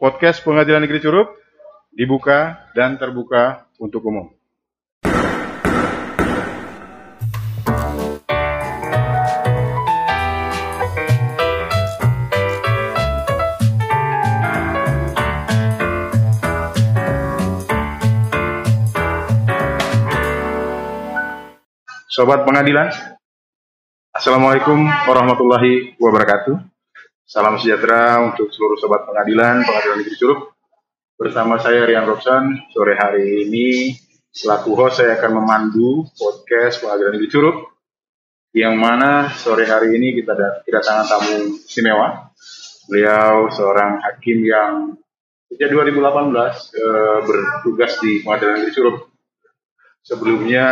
Podcast Pengadilan Negeri Curup dibuka dan terbuka untuk umum. Sobat pengadilan, Assalamualaikum warahmatullahi wabarakatuh. Salam sejahtera untuk seluruh sobat pengadilan, pengadilan negeri Curug. Bersama saya Rian Robson, sore hari ini selaku host saya akan memandu podcast pengadilan negeri Curug. Yang mana sore hari ini kita kedatangan tamu istimewa. Beliau seorang hakim yang sejak 2018 eh, bertugas di pengadilan negeri Curug. Sebelumnya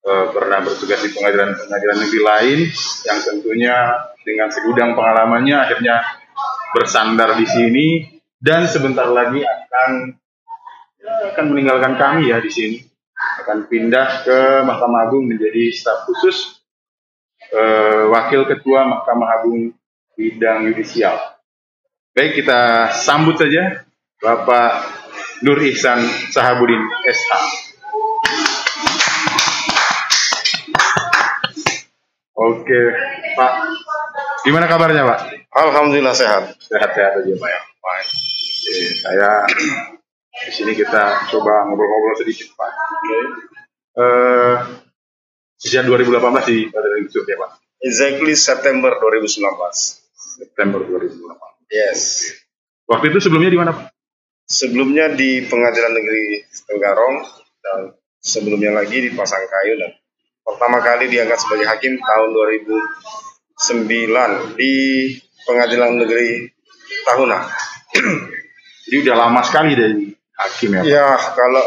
pernah bertugas di pengadilan-pengadilan negeri lain yang tentunya dengan segudang pengalamannya akhirnya bersandar di sini dan sebentar lagi akan akan meninggalkan kami ya di sini akan pindah ke Mahkamah Agung menjadi staf khusus eh, wakil ketua Mahkamah Agung bidang yudisial. Baik kita sambut saja Bapak Nur Ihsan Sahabudin SH. Oke, Pak. Gimana kabarnya, Pak? Alhamdulillah sehat. Sehat-sehat aja, Pak ya. Baik. Oke, saya di sini kita coba ngobrol-ngobrol sedikit, Pak. Oke. Eh, sejak 2018 di Badan Yusuf ya, Pak. Exactly September 2019. September 2018. Yes. Waktu itu sebelumnya di mana, Pak? Sebelumnya di Pengadilan Negeri Tenggarong dan sebelumnya lagi di Pasangkayu dan pertama kali diangkat sebagai hakim tahun 2009 di Pengadilan Negeri Tahuna. Jadi udah lama sekali dari hakim ya, Pak? Ya, kalau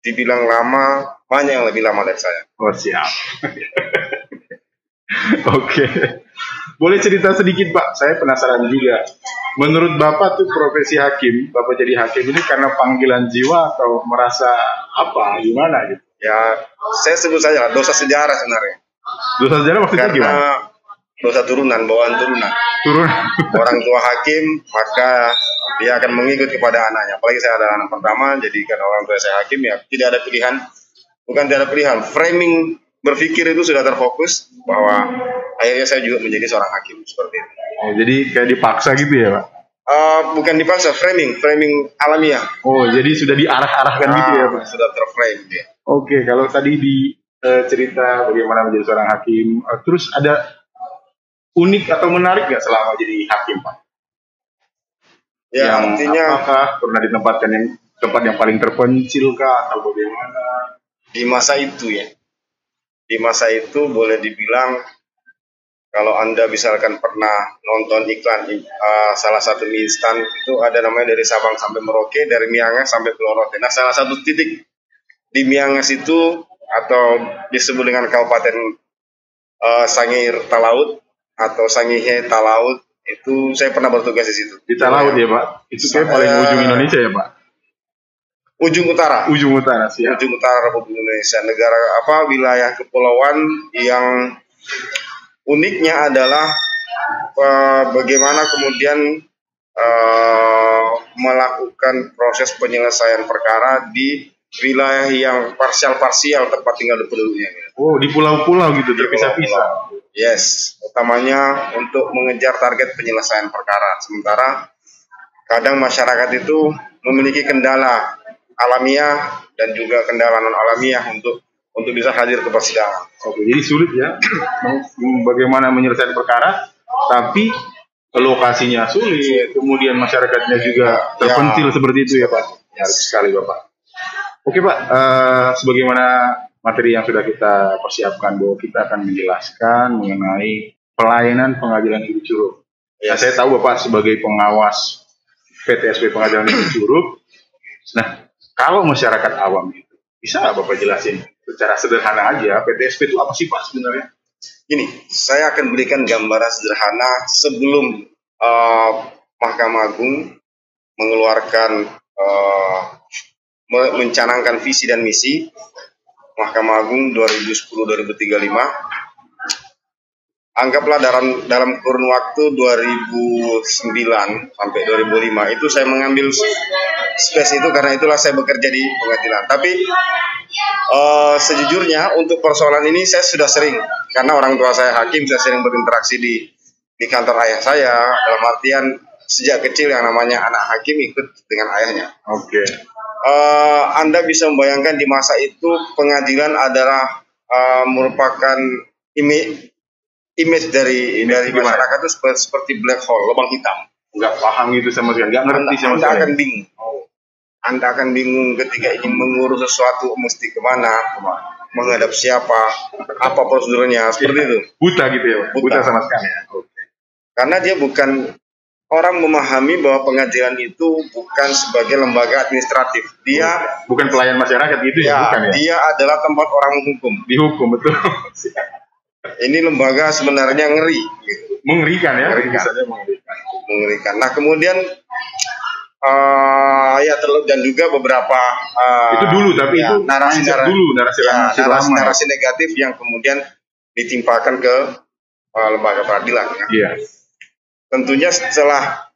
dibilang lama, banyak yang lebih lama dari saya. Oh, siap. Oke. Boleh cerita sedikit, Pak? Saya penasaran juga. Menurut Bapak tuh profesi hakim, Bapak jadi hakim ini karena panggilan jiwa atau merasa apa, gimana gitu? Ya, saya sebut saja dosa sejarah sebenarnya. Dosa sejarah maksudnya Karena gimana? dosa turunan, bawaan turunan. Turun. orang tua hakim maka dia akan mengikut kepada anaknya apalagi saya adalah anak pertama jadi kan orang tua saya hakim ya tidak ada pilihan bukan tidak ada pilihan framing berpikir itu sudah terfokus bahwa akhirnya saya juga menjadi seorang hakim seperti itu Oh, jadi kayak dipaksa gitu ya, Pak? Eh, bukan dipaksa framing framing alamiah Oh, jadi sudah diarah-arahkan gitu ya, Ah, Pak? sudah terframe dia Oke, kalau tadi di eh, cerita bagaimana menjadi seorang hakim, eh, terus ada unik atau menarik nggak selama jadi hakim, Pak? ya yang artinya apakah pernah ditempatkan yang tempat yang paling terpencil kah atau bagaimana? di masa itu ya di masa itu boleh dibilang kalau anda misalkan pernah nonton iklan eh, salah satu mie instan itu ada namanya dari Sabang sampai Merauke dari Miangas sampai Pelorote nah salah satu titik di Miangas itu atau disebut dengan Kabupaten eh, Sangir Talaut atau Sangihe Talaut itu saya pernah bertugas di situ Di Talaut ya Pak? Itu kayak paling Saya- ujung Indonesia ya Pak? ujung utara Ujung utara sih ya. ujung utara Republik Indonesia negara apa wilayah kepulauan yang uniknya adalah eh, bagaimana kemudian eh, melakukan proses penyelesaian perkara di wilayah yang parsial-parsial tempat tinggal penduduknya. Oh di pulau-pulau gitu terpisah-pisah. Yes, utamanya untuk mengejar target penyelesaian perkara. Sementara kadang masyarakat itu memiliki kendala alamiah dan juga kendala non alamiah untuk untuk bisa hadir ke persidangan. Oke, jadi sulit ya meng- bagaimana menyelesaikan perkara, tapi lokasinya sulit, kemudian masyarakatnya juga terpencil seperti itu ya Pak. Menarik sekali Bapak. Oke Pak, eh, sebagaimana materi yang sudah kita persiapkan bahwa kita akan menjelaskan mengenai pelayanan pengadilan negeri Curug. Ya, saya tahu Bapak sebagai pengawas PTSP Pengadilan Negeri Curug. Nah, kalau masyarakat awam itu, bisa nggak Bapak jelasin secara sederhana aja PTSP itu apa sih Pak sebenarnya? Ini saya akan berikan gambaran sederhana sebelum eh, Mahkamah Agung mengeluarkan me- mencanangkan visi dan misi Mahkamah Agung 2010-2035 anggaplah dalam dalam kurun waktu 2009 sampai 2005 itu saya mengambil space itu karena itulah saya bekerja di pengadilan. Tapi uh, sejujurnya untuk persoalan ini saya sudah sering karena orang tua saya hakim, saya sering berinteraksi di di kantor ayah saya dalam artian sejak kecil yang namanya anak hakim ikut dengan ayahnya. Oke. Okay. Uh, Anda bisa membayangkan di masa itu pengadilan adalah uh, merupakan image image dari image dari masyarakat itu seperti, seperti black hole, lubang hitam. Enggak paham itu sama sekali, enggak ngerti sama sekali. Anda akan bingung. Oh. Anda akan bingung ketika ingin mengurus sesuatu mesti ke mana, ke mana menghadap siapa, apa prosedurnya, seperti itu. Buta gitu ya, Buta, Buta sama sekali. Ya. Okay. Karena dia bukan orang memahami bahwa pengadilan itu bukan sebagai lembaga administratif. Dia bukan pelayan masyarakat gitu ya, ya bukan ya. Dia adalah tempat orang menghukum. Dihukum betul. ini lembaga sebenarnya ngeri. Mengerikan ya? Mengerikan. mengerikan. Mengerikan. Nah kemudian uh, ya terlalu dan juga beberapa uh, itu dulu tapi ya, itu narasi narasi dulu narasi ya, narasi, narasi, narasi negatif yang kemudian ditimpakan ke uh, lembaga peradilan ya. Yeah. tentunya setelah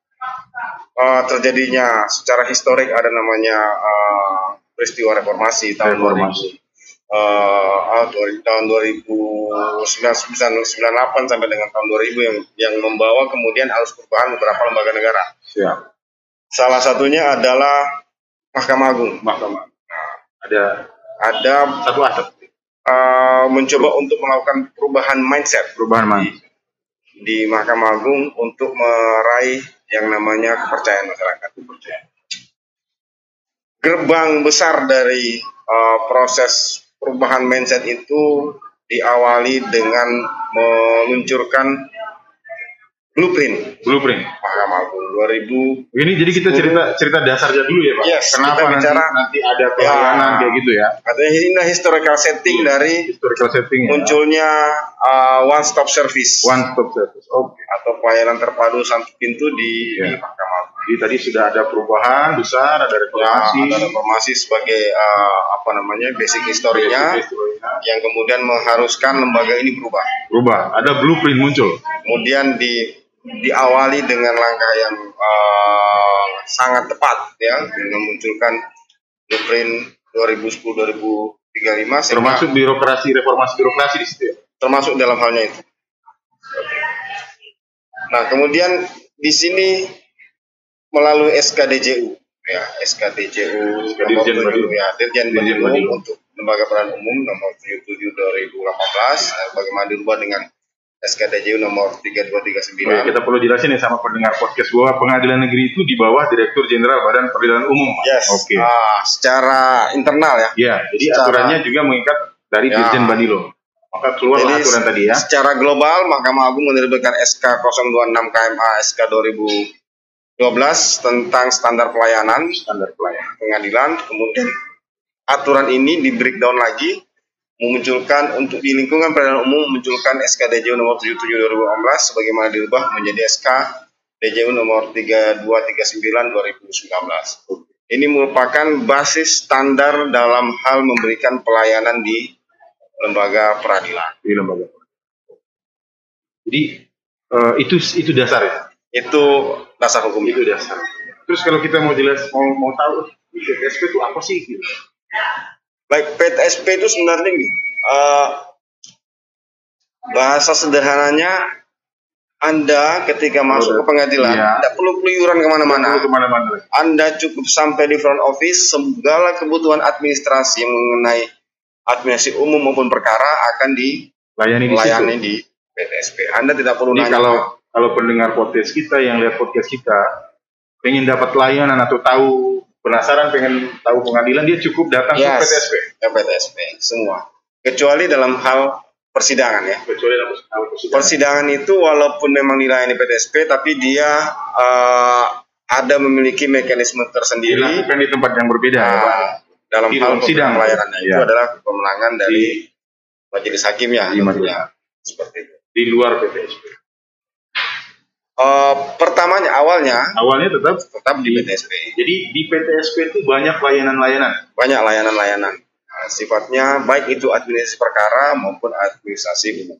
uh, terjadinya secara historik ada namanya uh, peristiwa reformasi tahun reformasi uh, tahun 2098 sampai dengan tahun 2000 yang yang membawa kemudian arus perubahan beberapa lembaga negara. Siap. Salah satunya adalah Mahkamah Agung. Mahkamah. Ada ada satu. Uh, mencoba untuk melakukan perubahan mindset. Perubahan mindset. Di, di Mahkamah Agung untuk meraih yang namanya kepercayaan masyarakat. Kepercayaan. Gerbang besar dari uh, proses perubahan mindset itu diawali dengan meluncurkan blueprint. Blueprint. Mahkamah Agung 2000 ini jadi kita cerita cerita dasarnya dulu ya Pak? Yes, kenapa bicara, nanti, nanti ada pelayanan ya, kayak gitu ya? Artinya ini historical setting ya, dari historical setting ya. munculnya uh, one stop service. One stop service oke. Okay. atau pelayanan terpadu satu pintu di, ya. di Mahkamah Agung. Jadi tadi sudah ada perubahan besar ada reformasi. Ya, ada reformasi sebagai uh, apa namanya basic historinya basic yang kemudian mengharuskan lembaga ini berubah. Berubah. Ada blueprint muncul. Kemudian di diawali dengan langkah yang uh, sangat tepat ya dengan memunculkan blueprint 2010-2035 termasuk birokrasi reformasi birokrasi di situ ya? termasuk dalam halnya itu. Nah kemudian di sini melalui SKDJU ya SKDJU nomor 7 ya Dirjen Umum untuk Lembaga Peran Umum nomor 77 2018 bagaimana dirubah dengan SKDJU nomor 3239. Oke, kita perlu jelasin ya sama pendengar podcast bahwa pengadilan negeri itu di bawah Direktur Jenderal Badan Peradilan Umum. Yes. Oke. Ah, secara internal ya. Iya, jadi secara, aturannya juga mengikat dari ya. Dirjen Badilo. Maka keluar aturan tadi ya. Secara global Mahkamah Agung menerbitkan SK 026 KMA SK 2012 tentang standar pelayanan, standar pelayanan pengadilan. Kemudian aturan ini di breakdown lagi memunculkan untuk di lingkungan peradilan umum memunculkan SK DJU nomor 77 2018 sebagaimana dirubah menjadi SK DJU nomor 3239 2019. Ini merupakan basis standar dalam hal memberikan pelayanan di lembaga peradilan. Di lembaga. Jadi uh, itu itu dasar ya. Itu dasar hukum itu dasar. Terus kalau kita mau jelas mau mau tahu SP itu apa sih gitu? Baik, PTSP itu sebenarnya ini uh, bahasa sederhananya anda ketika masuk ke pengadilan iya. tidak perlu keluyuran ke mana-mana. Ke mana-mana. Anda cukup sampai di front office, segala kebutuhan administrasi mengenai administrasi umum maupun perkara akan dilayani di, layani di PTSP. Anda tidak perlu Jadi nanya. kalau kalau pendengar podcast kita yang lihat podcast kita ingin dapat layanan atau tahu penasaran pengen tahu pengadilan dia cukup datang yes, ke PTSP ke PTSP semua. Kecuali dalam hal persidangan ya. Kecuali dalam persidangan. persidangan itu walaupun memang dilayani PTSP tapi dia uh, ada memiliki mekanisme tersendiri. Dilakukan di tempat yang berbeda. Nah, dalam di hal sidang. pelayanannya ya. itu iya. adalah kemenangan dari majelis hakim ya, ya seperti itu. Di luar PTSP Uh, pertamanya awalnya awalnya tetap tetap di PTSP. Jadi di PTSP itu banyak layanan-layanan. Banyak layanan-layanan. Nah, sifatnya baik itu administrasi perkara maupun administrasi umum.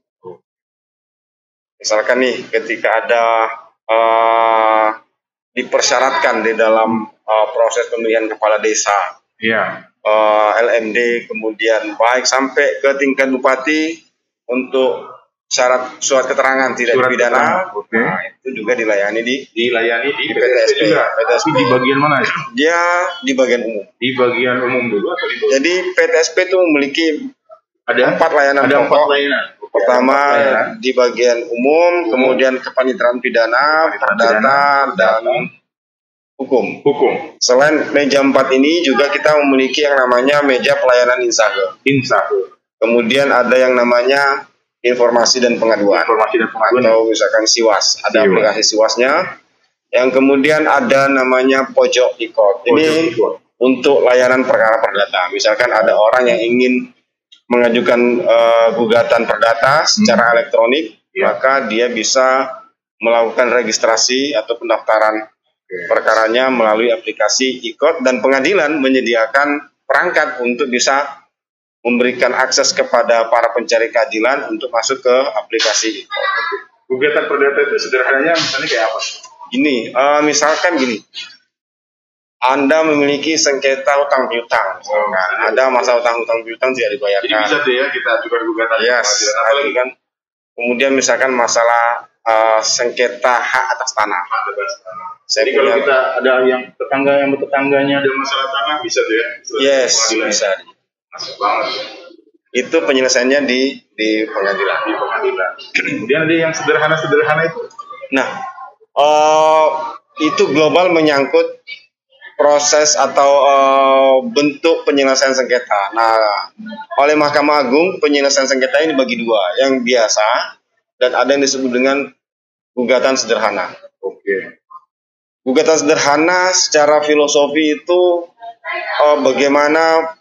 Misalkan nih, ketika ada uh, dipersyaratkan di dalam uh, proses pemilihan kepala desa, Iya. uh, LMD, kemudian baik sampai ke tingkat bupati untuk syarat surat keterangan tidak Surat pidana, oke. nah, itu juga dilayani di Dilayani di Di PTSP. juga. PTSP. Di bagian mana? dia di bagian umum. Di bagian umum dulu atau di bagian Jadi PTSP itu memiliki ada empat layanan ada empat layanan. Pertama layanan. di bagian umum, kemudian kepaniteraan pidana, perdata, dan hukum. hukum Selain meja empat ini juga kita memiliki yang namanya meja pelayanan insahe. insah Kemudian ada yang namanya informasi dan pengaduan informasi dan pengaduan atau misalkan siwas. Ada Siwas. aplikasi siwasnya. Yang kemudian ada namanya pojok ikot. Ini Pojok untuk layanan perkara perdata. Misalkan ada orang yang ingin mengajukan eh, gugatan perdata secara elektronik, Ya. maka dia bisa melakukan registrasi atau pendaftaran Oke. perkaranya melalui aplikasi ikot dan pengadilan menyediakan perangkat untuk bisa memberikan akses kepada para pencari keadilan untuk masuk ke aplikasi gugatan perdata itu sederhananya misalnya kayak apa Gini, eh, misalkan gini, Anda memiliki sengketa utang piutang, misalkan. ada masa utang-utang piutang tidak jadi dibayarkan. bisa tuh ya kita ajukan gugatan Yes, apalagi kan. Kemudian misalkan masalah eh, sengketa hak atas tanah. Saya jadi kalau kita ada yang tetangga yang tetangganya ada masalah tanah bisa tuh ya yes Pengadilan. bisa. Masuk banget. Itu penyelesaiannya di di pengadilan. di pengadilan kemudian ada yang sederhana sederhana itu Nah, eh, itu global menyangkut proses atau eh, bentuk penyelesaian sengketa. Nah, oleh Mahkamah Agung penyelesaian sengketa ini bagi dua, yang biasa dan ada yang disebut dengan gugatan sederhana. oke Gugatan sederhana secara filosofi itu eh, bagaimana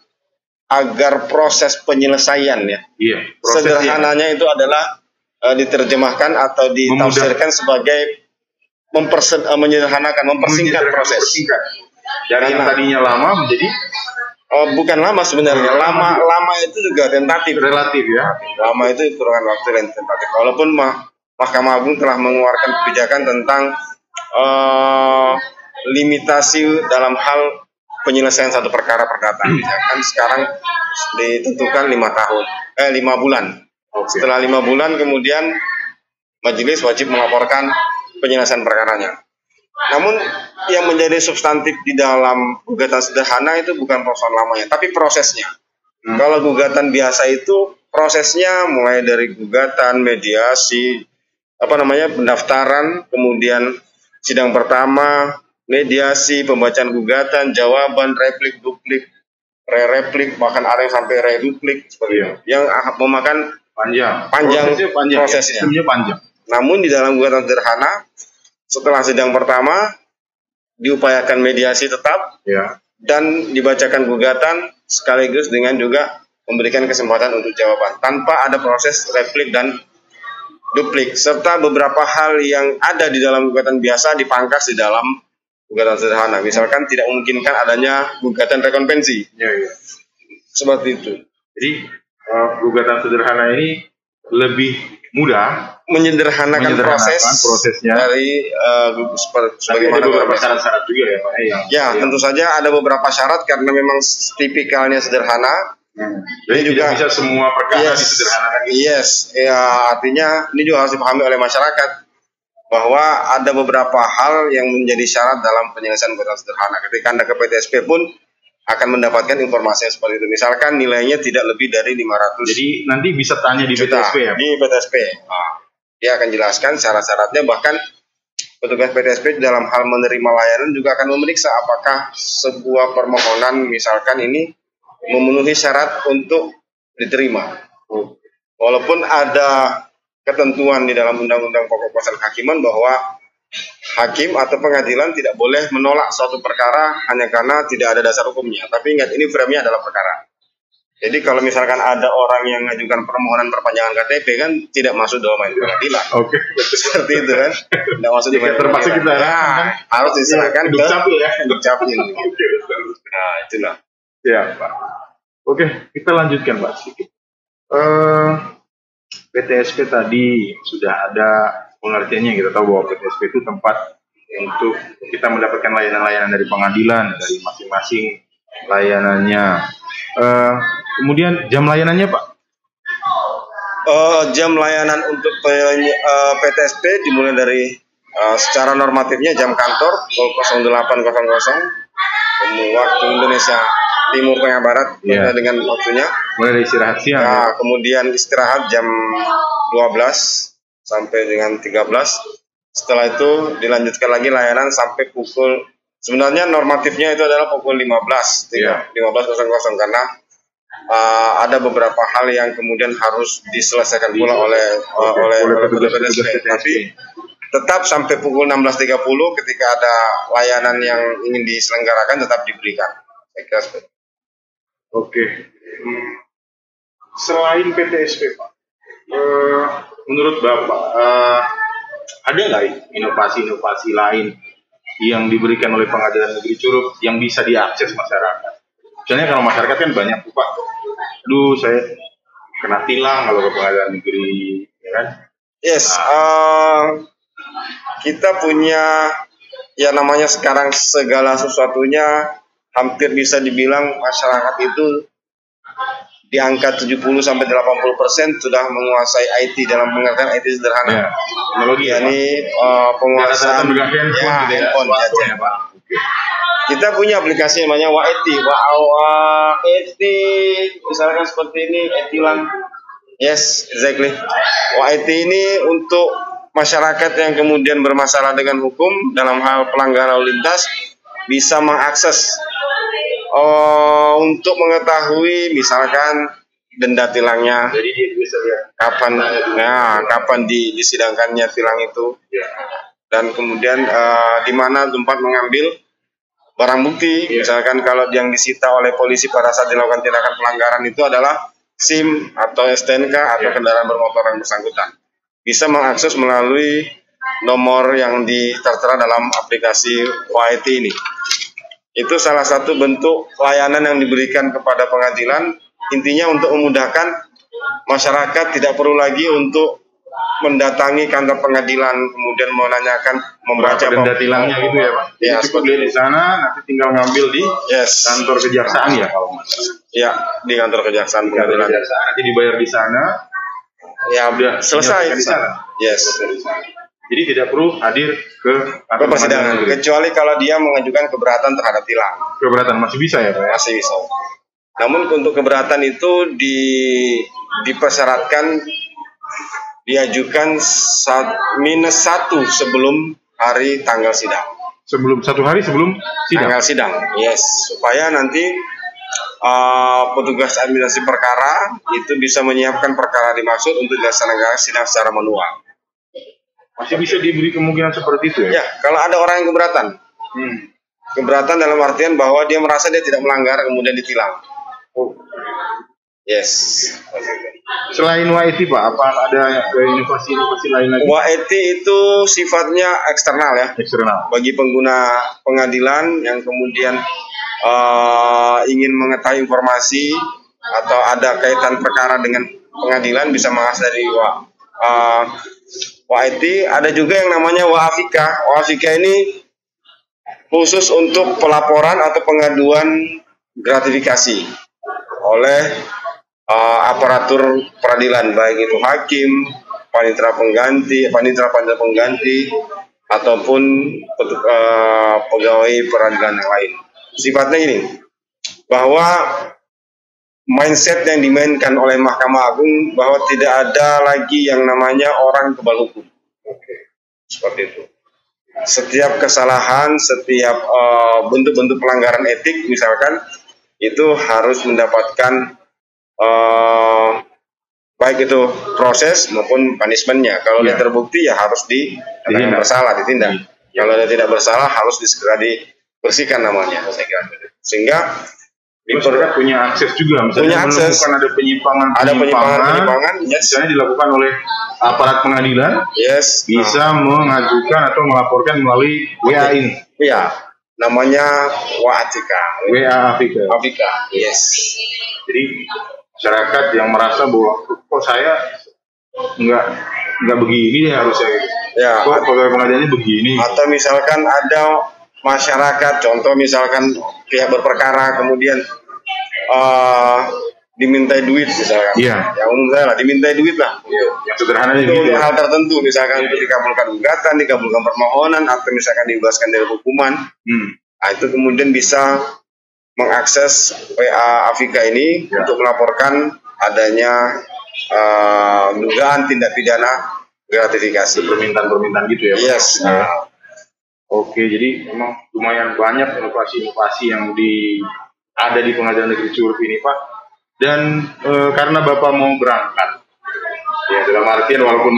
agar proses penyelesaian ya iya sederhananya itu adalah eh, diterjemahkan atau ditafsirkan sebagai mempersen, eh, menyederhanakan, mempersingkat proses. mempersingkat. dari yang tadinya lama menjadi Oh, bukan lama sebenarnya. Lama lama itu juga tentatif. relatif ya Lama itu hitungan waktu yang tentatif. Walaupun Mah- Mahkamah Agung telah mengeluarkan kebijakan tentang eh, limitasi dalam hal penyelesaian satu perkara perdata. Misalkan sekarang ditentukan lima tahun, eh lima bulan. oke Setelah lima bulan kemudian majelis wajib melaporkan penyelesaian perkaranya. Namun yang menjadi substantif di dalam gugatan sederhana itu bukan persoalan lamanya, tapi prosesnya. Hmm. Kalau gugatan biasa itu prosesnya mulai dari gugatan, mediasi, apa namanya pendaftaran, kemudian sidang pertama, mediasi, pembacaan gugatan, jawaban, replik, duplik, re-replik, bahkan ada yang sampai reduplik seperti Iya. Yang ah, memakan panjang Panjang prosesnya panjang prosesnya. ya? panjang namun di dalam gugatan sederhana setelah sidang pertama diupayakan mediasi tetap ya dan dibacakan gugatan sekaligus dengan juga memberikan kesempatan untuk jawaban tanpa ada proses replik dan duplik serta beberapa hal yang ada di dalam gugatan biasa dipangkas di dalam gugatan sederhana. Misalkan tidak memungkinkan adanya gugatan rekonvensi. Ya ya seperti itu. Jadi eh, gugatan sederhana ini lebih mudah menyederhanakan, Menyederhanakan proses prosesnya. dari eh, tapi sebagaimana ada beberapa syarat-syarat juga ya pak. Yang Ya, yang- tentu saja ada beberapa syarat karena memang tipikalnya sederhana. Hmm. Ini jadi juga- tidak bisa semua perkara Yes, disederhanakan yes, ya artinya ini juga harus dipahami oleh masyarakat bahwa ada beberapa hal yang menjadi syarat dalam penyelesaian gugatan sederhana. Ketika anda ke PTSP pun akan mendapatkan informasi yang seperti itu. Misalkan nilainya tidak lebih dari 500 jadi nanti bisa tanya di juta PTSP ya di PTSP. Nah, dia akan jelaskan syarat-syaratnya bahkan petugas PTSP dalam hal menerima layanan juga akan memeriksa apakah sebuah permohonan misalkan ini memenuhi syarat untuk diterima. Walaupun ada ketentuan di dalam Undang-Undang Pokok Pasal Kehakiman bahwa hakim atau pengadilan tidak boleh menolak suatu perkara hanya karena tidak ada dasar hukumnya. Tapi ingat ini frame-nya adalah perkara. Jadi kalau misalkan ada orang yang mengajukan permohonan perpanjangan KTP kan tidak masuk dalam main pengadilan. oke Seperti itu kan. Tidak masuk di main terpaksa kita Nah, harus diserahkan ke capil ya Dukcapil. oke Nah, itulah. ya pak oke kita lanjutkan pak sedikit Eh, PTSP tadi sudah ada pengertiannya kita tahu bahwa PTSP itu tempat untuk kita mendapatkan layanan-layanan dari pengadilan dari masing-masing layanannya. Uh, kemudian jam layanannya Pak? Uh, jam layanan untuk PTSP dimulai dari uh, secara normatifnya jam kantor 08.00 waktu Indonesia Timur Tengah Barat yeah. dengan waktunya. Mulai dari istirahat siang. Nah, ya? kemudian istirahat jam 12 sampai dengan 13. Setelah itu dilanjutkan lagi layanan sampai pukul sebenarnya normatifnya itu adalah pukul 15 yeah. 15.00 karena uh, ada beberapa hal yang kemudian harus diselesaikan pula oleh uh, oleh oleh petugas Tapi tetap sampai pukul 16.30 ketika ada layanan yang ingin diselenggarakan tetap diberikan. Saya kira seperti Oke. Selain PTSP Pak, uh, menurut Bapak uh, ada nggak inovasi-inovasi lain yang diberikan oleh pengadilan negeri Curug yang bisa diakses masyarakat? Misalnya kalau masyarakat kan banyak Pak, lu saya kena tilang kalau ke pengadilan negeri, ya kan? Yes, nah. uh, kita punya ya namanya sekarang segala sesuatunya hampir bisa dibilang masyarakat itu di angka 70 sampai 80 persen sudah menguasai IT dalam pengertian IT sederhana. Ya, teknologi ya, ini uh, penguasaan ya, handphone, ya, gitu ya, handphone ya, Pak. Kita punya aplikasi namanya WAET, WAET, misalkan seperti ini, Etilang. Yes, exactly. WAET ini untuk masyarakat yang kemudian bermasalah dengan hukum dalam hal pelanggaran lalu lintas bisa mengakses uh, untuk mengetahui misalkan denda tilangnya. Jadi dia bisa lihat kapan ya kapan di, disidangkannya tilang itu. Ya. Dan kemudian uh, di mana tempat mengambil barang bukti. Ya. Misalkan kalau yang disita oleh polisi pada saat dilakukan tindakan pelanggaran itu adalah SIM atau STNK atau ya. kendaraan bermotor yang bersangkutan. Bisa mengakses melalui nomor yang tertera dalam aplikasi YT ini. Itu salah satu bentuk layanan yang diberikan kepada pengadilan, intinya untuk memudahkan masyarakat tidak perlu lagi untuk mendatangi kantor pengadilan kemudian menanyakan membaca denda tilangnya gitu ya pak? Ya seperti di sana nanti tinggal ngambil di yes. kantor kejaksaan ya kalau ya di kantor kejaksaan pengadilan. kejaksaan nanti dibayar di sana. Ya udah selesai. di sana. Yes jadi tidak perlu hadir ke kantor persidangan kecuali kalau dia mengajukan keberatan terhadap tilang. Keberatan masih bisa ya, Pak? Ya? Masih bisa. Namun untuk keberatan itu di dipersyaratkan diajukan saat minus satu sebelum hari tanggal sidang. Sebelum satu hari sebelum sidang. Tanggal sidang, yes. Supaya nanti uh, petugas administrasi perkara itu bisa menyiapkan perkara dimaksud untuk dilaksanakan sidang secara manual. Masih bisa diberi kemungkinan seperti itu ya? Ya, kalau ada orang yang keberatan. Hmm. Keberatan dalam artian bahwa dia merasa dia tidak melanggar kemudian ditilang. Oh. Yes. Selain WIT Pak, apa ada inovasi-inovasi lain lagi? WIT itu sifatnya eksternal ya. Eksternal. Bagi pengguna pengadilan yang kemudian uh, ingin mengetahui informasi atau ada kaitan perkara dengan pengadilan bisa mengakses dari uh, WIT, ada juga yang namanya WAFIKA. WAFIKA ini khusus untuk pelaporan atau pengaduan gratifikasi oleh uh, aparatur peradilan baik itu hakim, panitera pengganti, panitera panitera pengganti ataupun uh, pegawai peradilan yang lain. Sifatnya ini bahwa mindset yang dimainkan oleh Mahkamah Agung bahwa tidak ada lagi yang namanya orang kebal hukum. Oke, seperti itu. Setiap kesalahan, setiap eh, bentuk-bentuk uh, pelanggaran etik, misalkan itu harus mendapatkan uh, baik itu proses maupun punishmentnya. Kalau ya. dia terbukti ya harus di ditindak. bersalah, ditindak. Ya. Kalau dia tidak bersalah harus disegera dibersihkan namanya. Sehingga masyarakat punya akses juga misalnya punya akses. ada penyimpangan ada penyimpangan penyimpangan yes. misalnya dilakukan oleh aparat pengadilan yes. bisa nah. mengajukan atau melaporkan melalui WA ini. Ya namanya WAATK WA Afrika Afrika yes. Jadi masyarakat yang merasa bahwa kok saya nggak nggak begini ya harusnya? Ya, kok pegawai pengadilannya begini? Atau misalkan ada masyarakat, contoh misalkan pihak berperkara kemudian eh dimintai duit misalkan. Iya. Yang umum saya lah, dimintai duit lah. yang sederhananya Itu gitu ya. hal tertentu, misalkan untuk dikabulkan gugatan, dikabulkan permohonan, atau misalkan dibebaskan dari hukuman. Hmm. Nah, itu kemudian bisa mengakses PA Afika ini Ya. untuk melaporkan adanya eh, dugaan tindak pidana gratifikasi. permintaan-permintaan gitu ya? Yes. Nah, Oke, jadi memang lumayan banyak inovasi-inovasi yang di ada di pengadilan negeri Curug ini, Pak. Dan eh, karena Bapak mau berangkat, ya dalam artian walaupun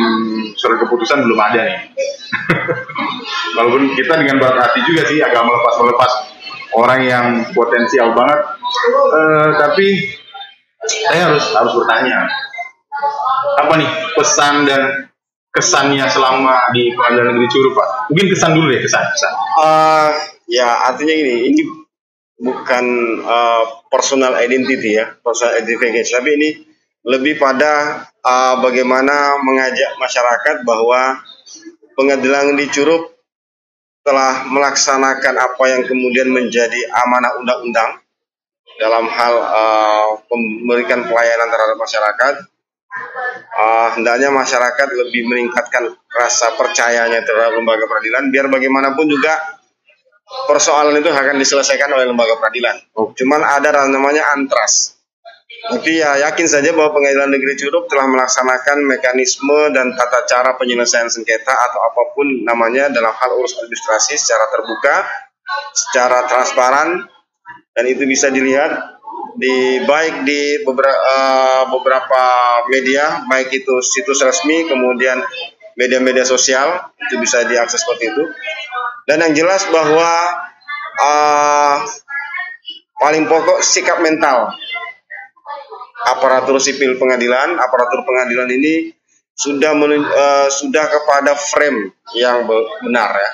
surat keputusan belum ada nih. walaupun kita dengan berat hati juga sih agak melepas-melepas orang yang potensial banget, Eh, tapi saya harus harus bertanya, apa nih pesan dan kesannya selama di pengadilan negeri Curug, Pak? Mungkin kesan dulu deh, kesan, kesan. Eh, ya artinya gini, ini bukan eh, personal identity ya, personal identification, tapi ini lebih pada eh, bagaimana mengajak masyarakat bahwa pengadilan di Curug telah melaksanakan apa yang kemudian menjadi amanah undang-undang dalam hal eh, memberikan pelayanan terhadap masyarakat. Eh, hendaknya masyarakat lebih meningkatkan rasa percayanya terhadap lembaga peradilan, biar bagaimanapun juga persoalan itu akan diselesaikan oleh lembaga peradilan. Oh. Cuman ada namanya antras. Tapi ya yakin saja bahwa pengadilan negeri Curug telah melaksanakan mekanisme dan tata cara penyelesaian sengketa atau apa pun namanya dalam hal urus administrasi secara terbuka, secara transparan, dan itu bisa dilihat di baik di beberapa, beberapa media, baik itu situs resmi, kemudian media-media sosial itu bisa diakses seperti itu. Dan yang jelas bahwa eh, paling pokok sikap mental aparatur sipil pengadilan, aparatur pengadilan ini sudah eh, sudah kepada frame yang be- benar ya.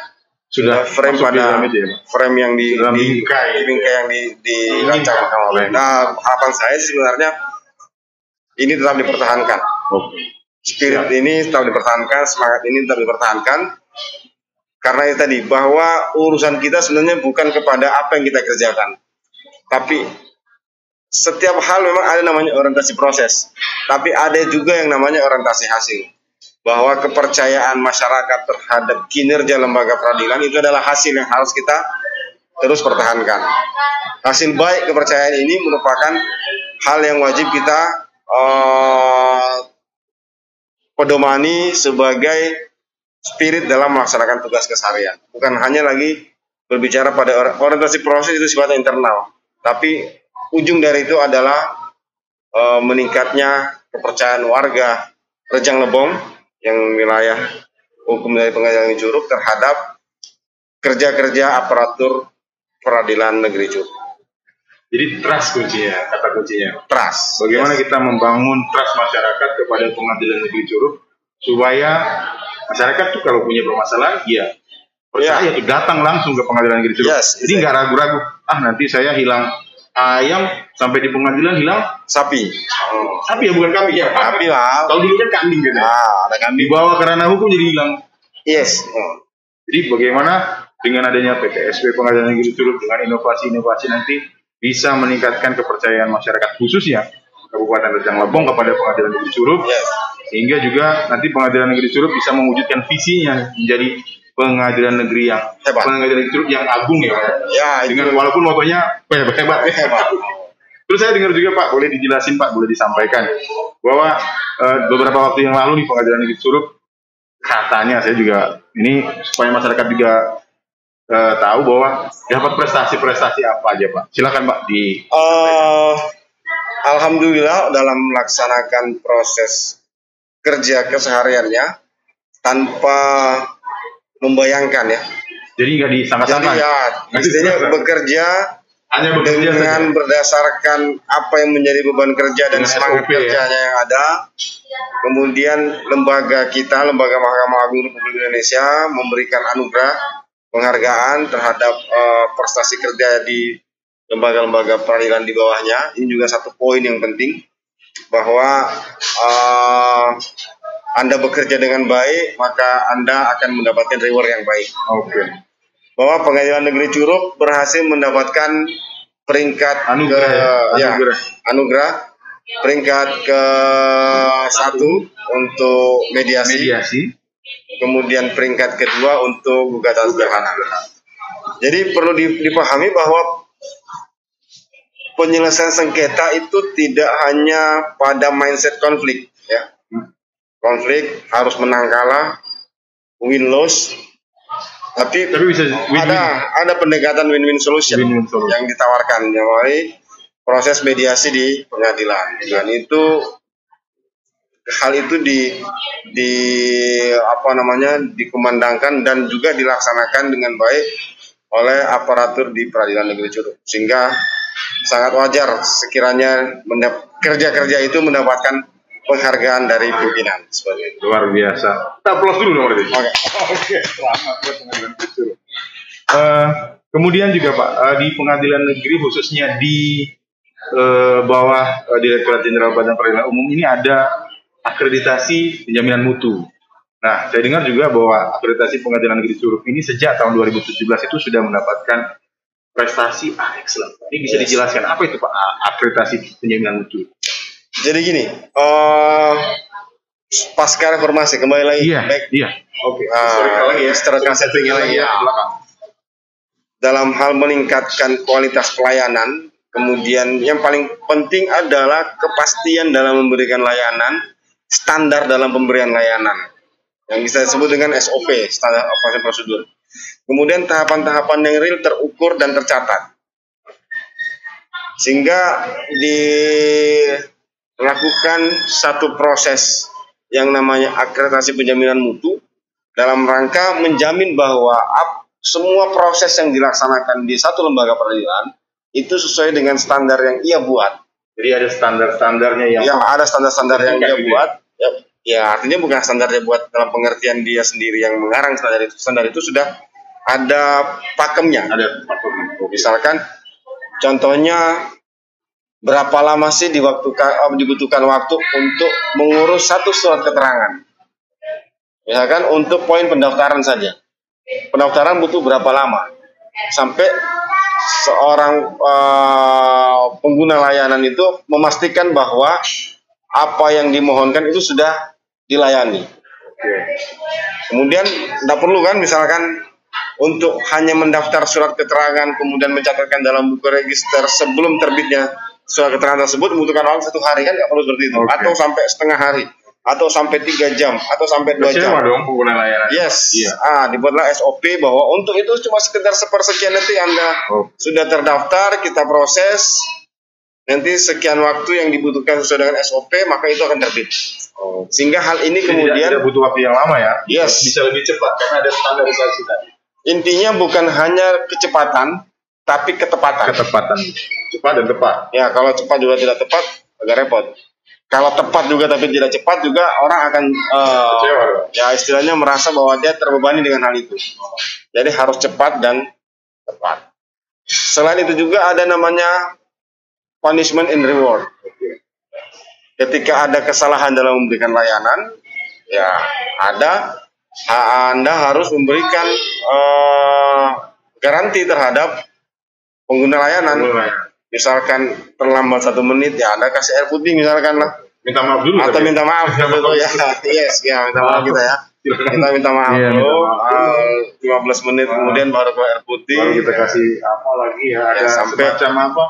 Sudah frame pada ya, frame yang di, bingkai. di bingkai yang di dirancang. Oleh. Nah, harapan saya sebenarnya ini tetap dipertahankan. Oke. Spirit ini tetap dipertahankan, semangat ini tetap dipertahankan. Karena itu tadi bahwa urusan kita sebenarnya bukan kepada apa yang kita kerjakan, tapi setiap hal memang ada namanya orientasi proses, tapi ada juga yang namanya orientasi hasil. Bahwa kepercayaan masyarakat terhadap kinerja lembaga peradilan itu adalah hasil yang harus kita terus pertahankan. Hasil baik kepercayaan ini merupakan hal yang wajib kita eh, pedomani sebagai spirit dalam melaksanakan tugas keseharian. Bukan hanya lagi berbicara pada or- orientasi proses itu sifatnya internal, tapi ujung dari itu adalah eh, meningkatnya kepercayaan warga Rejang Lebong yang wilayah hukum dari pengadilan Curug terhadap kerja-kerja aparatur peradilan negeri Curug. Jadi trust kuncinya, kata kuncinya. Trust. Bagaimana kita membangun trust masyarakat kepada pengadilan negeri Curug supaya masyarakat tuh kalau punya permasalahan, ya percaya tuh datang langsung ke pengadilan negeri Curug. Yes, Jadi nggak ragu-ragu. Ah nanti saya hilang ayam sampai di pengadilan hilang Sapi. sapi ya bukan kambing ya. Sapi lah. Kalau dulu kan kambing gitu. ya. Nah, ada kambing. Dibawa ke ranah hukum jadi hilang. Yes. Oh. Jadi bagaimana dengan adanya PTSP Pengadilan Negeri Curug dengan inovasi-inovasi nanti bisa meningkatkan kepercayaan masyarakat khususnya Kabupaten Rejang Lebong kepada Pengadilan Negeri Curug Yes. sehingga juga nanti Pengadilan Negeri Curug bisa mewujudkan visinya menjadi pengadilan negeri yang Hebat. pengadilan negeri yang agung ya Pak. Ya, itu Dengan walaupun motonya hebat hebat. hebat. Terus saya dengar juga Pak, boleh dijelasin Pak, boleh disampaikan bahwa eh, beberapa waktu yang lalu di Pengadilan Negeri Curug katanya saya juga ini supaya masyarakat juga eh, tahu bahwa dapat prestasi-prestasi apa aja Pak. Silakan Pak di Eh, Alhamdulillah dalam melaksanakan proses kerja kesehariannya tanpa membayangkan ya. jadi nggak Jadi disangka-sangka. ya, istilahnya disangka. bekerja hanya bekerja dengan saja. berdasarkan apa yang menjadi beban kerja dan Dengan semangat SOP ya. kerjanya yang ada. Kemudian lembaga kita, lembaga Mahkamah Agung Republik Indonesia memberikan anugerah penghargaan terhadap eh, prestasi kerja di lembaga-lembaga peradilan di bawahnya. Ini juga satu poin yang penting bahwa eh, Anda bekerja dengan baik, maka Anda akan mendapatkan reward yang baik. Oke. Bahwa Pengadilan Negeri Curug berhasil mendapatkan peringkat Anugerah ke ya, ya, anugerah. anugerah peringkat ke satu untuk mediasi, Mediasi. kemudian peringkat kedua untuk gugatan sederhana. Jadi perlu di- dipahami bahwa penyelesaian sengketa itu tidak hanya pada mindset konflik, ya. Konflik harus menang kalah, win loss, tapi Tapi bisa win-win. ada ada pendekatan win-win solution, Win-win solution. yang ditawarkan melalui proses mediasi di pengadilan dan itu hal itu di di apa namanya dikumandangkan dan juga dilaksanakan dengan baik oleh aparatur di peradilan negeri Curug sehingga sangat wajar sekiranya kerja-kerja itu mendapatkan penghargaan dari pimpinan itu. Luar biasa. Kita plus dulu dong berarti. Oke. Oke, selamat buat pengadilan. Eh, kemudian juga Pak, eh, di pengadilan negeri khususnya di eh, bawah eh, Direktorat Jenderal Badan Peradilan Umum ini ada akreditasi penjaminan mutu. Nah, saya dengar juga bahwa akreditasi pengadilan negeri Curug ini sejak tahun 2017 itu sudah mendapatkan prestasi A excellent. Ini bisa Yes. dijelaskan apa itu Pak akreditasi penjaminan mutu? Jadi gini, eh pasca reformasi kembali lagi Iya, back iya. Oke. Ah, Historical lagi ya. historical lagi ya. ke belakang. dalam hal meningkatkan kualitas pelayanan, kemudian yang paling penting adalah kepastian dalam memberikan layanan, standar dalam pemberian layanan, yang bisa disebut dengan SOP, standar operasi prosedur. Kemudian tahapan-tahapan yang real terukur dan tercatat. Sehingga dilakukan satu proses yang namanya akreditasi penjaminan mutu dalam rangka menjamin bahwa semua proses yang dilaksanakan di satu lembaga peradilan itu sesuai dengan standar yang ia buat. Jadi ada standar-standarnya yang Yang ada standar-standar yang dia Gitu ya? buat. Ya, ya artinya bukan standar dia buat dalam pengertian dia sendiri yang mengarang standar itu. Standar itu sudah ada pakemnya. ada platform. Misalkan contohnya berapa lama sih diwaktukan, eh, dibutuhkan waktu untuk mengurus satu surat keterangan. Misalkan untuk poin pendaftaran saja. Pendaftaran butuh berapa lama? Sampai seorang eh, pengguna layanan itu memastikan bahwa apa yang dimohonkan itu sudah dilayani. Kemudian tidak perlu kan misalkan untuk hanya mendaftar surat keterangan kemudian mencatatkan dalam buku register sebelum terbitnya surat keterangan tersebut membutuhkan waktu satu hari kan nggak perlu seperti itu Oke. atau sampai setengah hari atau sampai tiga jam atau sampai dua jam. Dong pengguna layanan. Yes, Iya. ah dibuatlah SOP bahwa untuk itu cuma sekedar sepersekian detik Anda Oh. sudah terdaftar, kita proses, nanti sekian waktu yang dibutuhkan sesuai dengan SOP maka itu akan terbit. Oh. Sehingga hal ini Jadi kemudian tidak, tidak butuh waktu yang lama ya. Yes. Bisa lebih cepat karena ada standarisasi tadi. intinya bukan hanya kecepatan tapi ketepatan. Ketepatan. Cepat dan tepat. Ya, kalau cepat juga tidak tepat agak repot. Kalau tepat juga tapi tidak cepat juga orang akan Kecewa dong. ya istilahnya merasa bahwa dia terbebani dengan hal itu. Jadi harus cepat dan tepat. Selain itu juga ada namanya punishment and reward. Ketika ada kesalahan dalam memberikan layanan, ya ada Anda harus memberikan eh, garansi terhadap pengguna layanan. Pengguna layanan. Misalkan terlambat satu menit, ya Anda kasih air putih misalkan lah Minta maaf dulu. atau minta maaf Minta gitu maaf. ya yes ya minta maaf kita ya kita minta maaf Iya, minta dulu maaf. eh, 15 menit kemudian baru ke air putih Baru kita kasih apa lagi ya, ada Ya, sampai- semacam apa?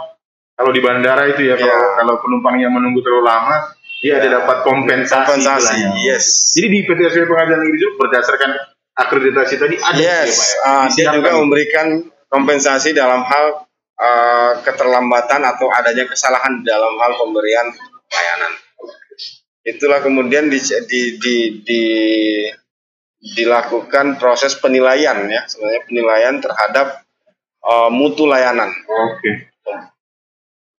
Kalau di bandara itu ya, kalau, Ya. kalau penumpang yang menunggu terlalu lama, dia ada Ya. dapat kompensasi. yes Jadi di PT SW Pengadilan Negeri Jogja berdasarkan akreditasi tadi ada ya, Pak, ya? Ah, dia juga memberikan kompensasi dalam hal eh, keterlambatan atau adanya kesalahan dalam hal pemberian layanan itulah kemudian di, di, di, di- dilakukan proses penilaian ya sebenarnya penilaian terhadap eh, mutu layanan Oke.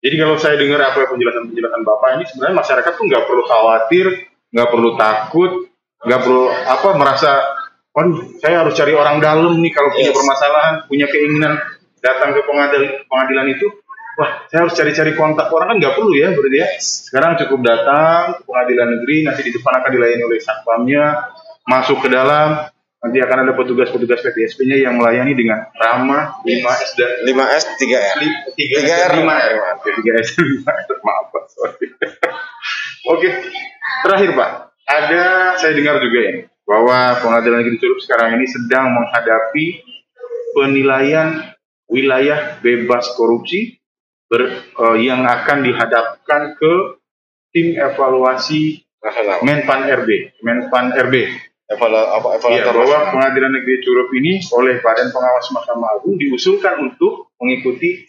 Jadi kalau saya dengar apa penjelasan-penjelasan Bapak ini sebenarnya masyarakat tuh nggak perlu khawatir, nggak perlu takut, nggak perlu apa merasa, waduh saya harus cari orang dalam nih kalau punya Yes. permasalahan, punya keinginan datang ke pengadilan, pengadilan itu wah saya harus cari-cari kontak orang kan nggak perlu ya berarti ya. Sekarang cukup datang ke pengadilan negeri, nanti di depan akan dilayani oleh satpamnya, masuk ke dalam, nanti akan ada petugas-petugas PTSP-nya yang melayani dengan ramah 5S dan 5S 3R 3R 5R 3S 5R maaf Pak sorry. Oke terakhir Pak. Ada saya dengar juga ya bahwa pengadilan negeri Curup sekarang ini sedang menghadapi penilaian wilayah bebas korupsi ber, uh, yang akan dihadapkan ke tim evaluasi Menpan RB Menpan RB Evalu apa ya, bahwa pengadilan negeri Curup ini oleh Badan Pengawas Mahkamah Agung diusulkan untuk mengikuti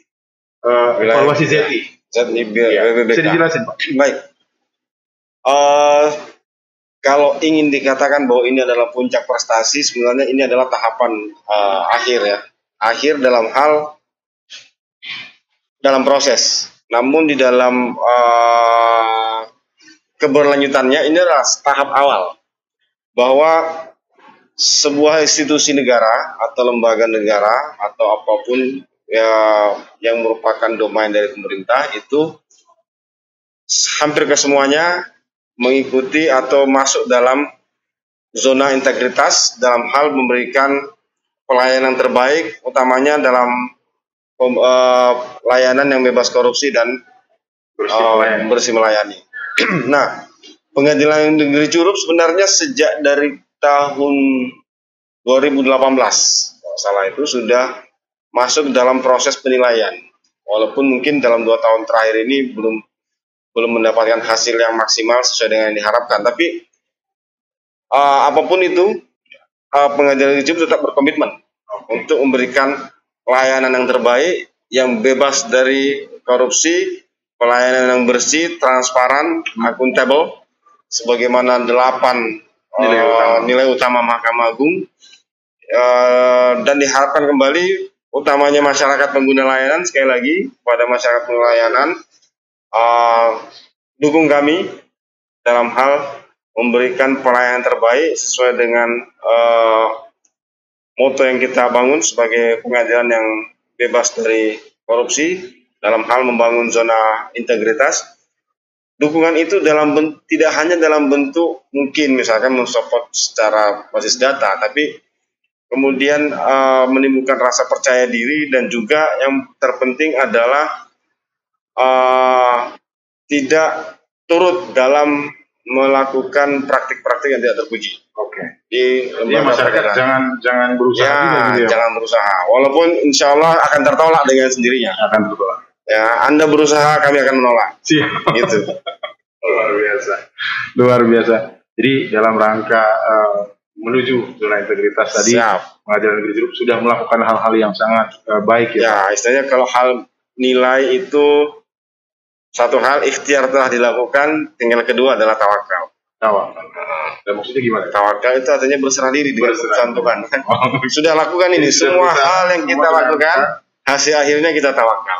uh, evaluasi ZI. ZI ya. Bisa dijelasin Pak? Baik. Uh, kalau ingin dikatakan bahwa ini adalah puncak prestasi, sebenarnya ini adalah tahapan uh, akhir ya. Akhir dalam hal dalam proses. Namun di dalam uh, keberlanjutannya ini adalah tahap awal bahwa sebuah institusi negara atau lembaga negara atau apa pun ya, yang merupakan domain dari pemerintah itu hampir kesemuanya mengikuti atau masuk dalam zona integritas dalam hal memberikan pelayanan terbaik utamanya dalam uh, layanan yang bebas korupsi dan bersih, uh, melayani. bersih melayani. nah, Pengadilan Negeri Curup sebenarnya sejak dari tahun 2018 kalau salah itu sudah masuk dalam proses penilaian. Walaupun mungkin dalam dua tahun terakhir ini belum belum mendapatkan hasil yang maksimal sesuai dengan yang diharapkan. Tapi uh, apa pun itu, uh, pengadilan negeri Curup tetap berkomitmen untuk memberikan pelayanan yang terbaik, yang bebas dari korupsi, pelayanan yang bersih, transparan, akuntabel, sebagaimana delapan nilai, uh, utama. nilai utama Mahkamah Agung uh, dan diharapkan kembali utamanya masyarakat pengguna layanan sekali lagi pada masyarakat pengguna layanan uh, dukung kami dalam hal memberikan pelayanan terbaik sesuai dengan uh, moto yang kita bangun sebagai pengadilan yang bebas dari korupsi dalam hal membangun zona integritas. Dukungan itu dalam tidak hanya dalam bentuk mungkin misalkan mensupport secara basis data, tapi kemudian uh, menimbulkan rasa percaya diri dan juga yang terpenting adalah uh, tidak turut dalam melakukan praktik-praktik yang tidak terpuji. Oke. Okay. Di Jadi masyarakat jangan jangan berusaha ya, gitu ya. jangan berusaha. Walaupun insya Allah akan tertolak dengan sendirinya. Akan tertolak ya Anda berusaha kami akan menolak siap gitu luar biasa luar biasa jadi dalam rangka uh, menuju zona integritas tadi Siap. pengadilan negeri Jeruk sudah melakukan hal-hal yang sangat uh, baik ya ya istilahnya kalau hal nilai itu satu hal ikhtiar telah dilakukan tinggal kedua adalah tawakal tawakal dan maksudnya gimana tawakal itu artinya berserah diri dengan keputusan Tuhan oh. sudah lakukan ini semua hal yang kita lakukan hasil akhirnya kita tawakal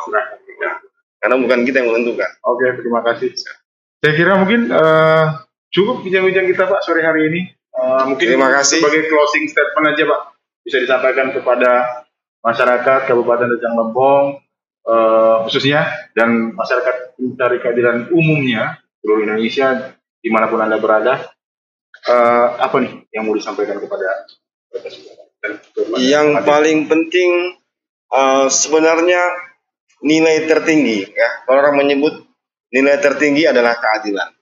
karena bukan kita yang menentukan. Oke, terima kasih. Saya kira mungkin uh, cukup bincang-bincang kita Pak sore hari ini. Uh, mungkin terima kasih. sebagai closing statement aja Pak bisa disampaikan kepada masyarakat Kabupaten Rejang Lempong uh, khususnya dan masyarakat mencari keadilan umumnya seluruh Indonesia di mana pun anda berada uh, apa nih yang mau disampaikan kepada yang paling penting uh, sebenarnya nilai tertinggi ya. Kalau orang menyebut nilai tertinggi adalah keadilan.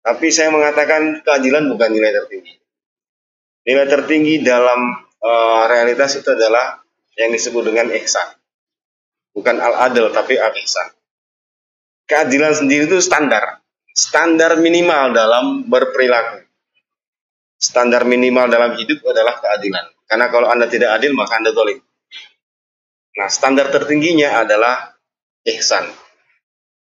Tapi saya mengatakan keadilan bukan nilai tertinggi. Nilai tertinggi dalam uh, realitas itu adalah yang disebut dengan ihsan bukan al-adil tapi al-ihsan keadilan sendiri itu standar. Standar minimal dalam berperilaku. Standar minimal dalam hidup adalah keadilan. Karena kalau anda tidak adil maka anda tolik Nah, standar tertingginya adalah ihsan.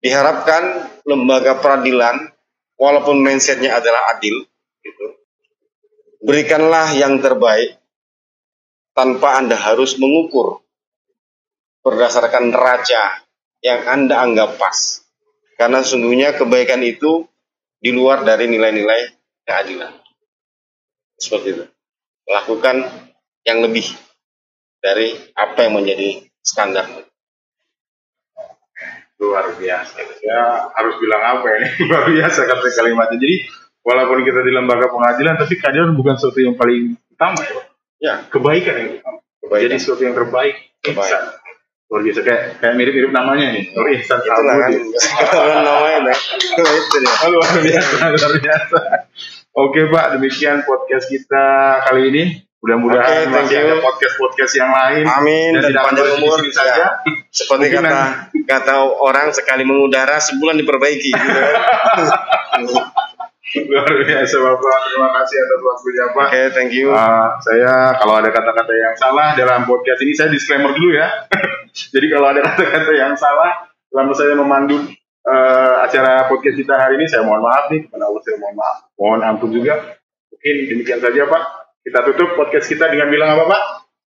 Diharapkan lembaga peradilan, walaupun mindsetnya adalah adil, gitu, berikanlah yang terbaik tanpa Anda harus mengukur berdasarkan neraca yang Anda anggap pas. Karena sesungguhnya kebaikan itu di luar dari nilai-nilai keadilan. Seperti itu. Lakukan yang lebih dari apa yang menjadi standar. luar biasa ya harus bilang apa ini luar biasa kata kalimatnya jadi walaupun kita di lembaga pengadilan tapi keadilan bukan sesuatu yang paling utama ya. Ya. kebaikan yang utama Kebaikan. jadi sesuatu yang terbaik Terbaik. Luar biasa kayak kayak mirip-mirip namanya nih oh ihsan Itulah kan. Sabudi. Kalau namanya nah, itu. Oh, luar biasa luar biasa oke pak demikian podcast kita kali ini mudah-mudahan thank masih you. ada podcast-podcast yang lain Amin dan dan panjang di umur. sini saja Ya. Seperti Mungkin kata kata orang sekali mengudara sebulan diperbaiki. gitu kan. luar biasa bapak terima kasih atas waktunya pak Oke, thank you. Uh, saya kalau ada kata-kata yang salah dalam podcast ini saya disclaimer dulu ya. Jadi kalau ada kata-kata yang salah selama saya memandu uh, acara podcast kita hari ini saya mohon maaf nih kepada Allah saya mohon maaf. Mohon ampun juga. Mungkin demikian saja Pak. Kita tutup podcast kita dengan bilang apa Pak?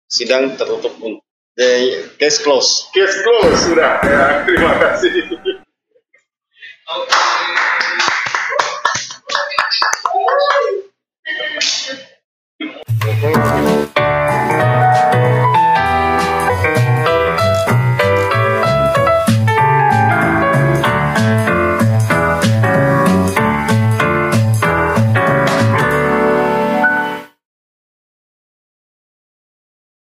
Sidang tertutup pun. The case close. Case close sudah. Ya, terima kasih. Okay.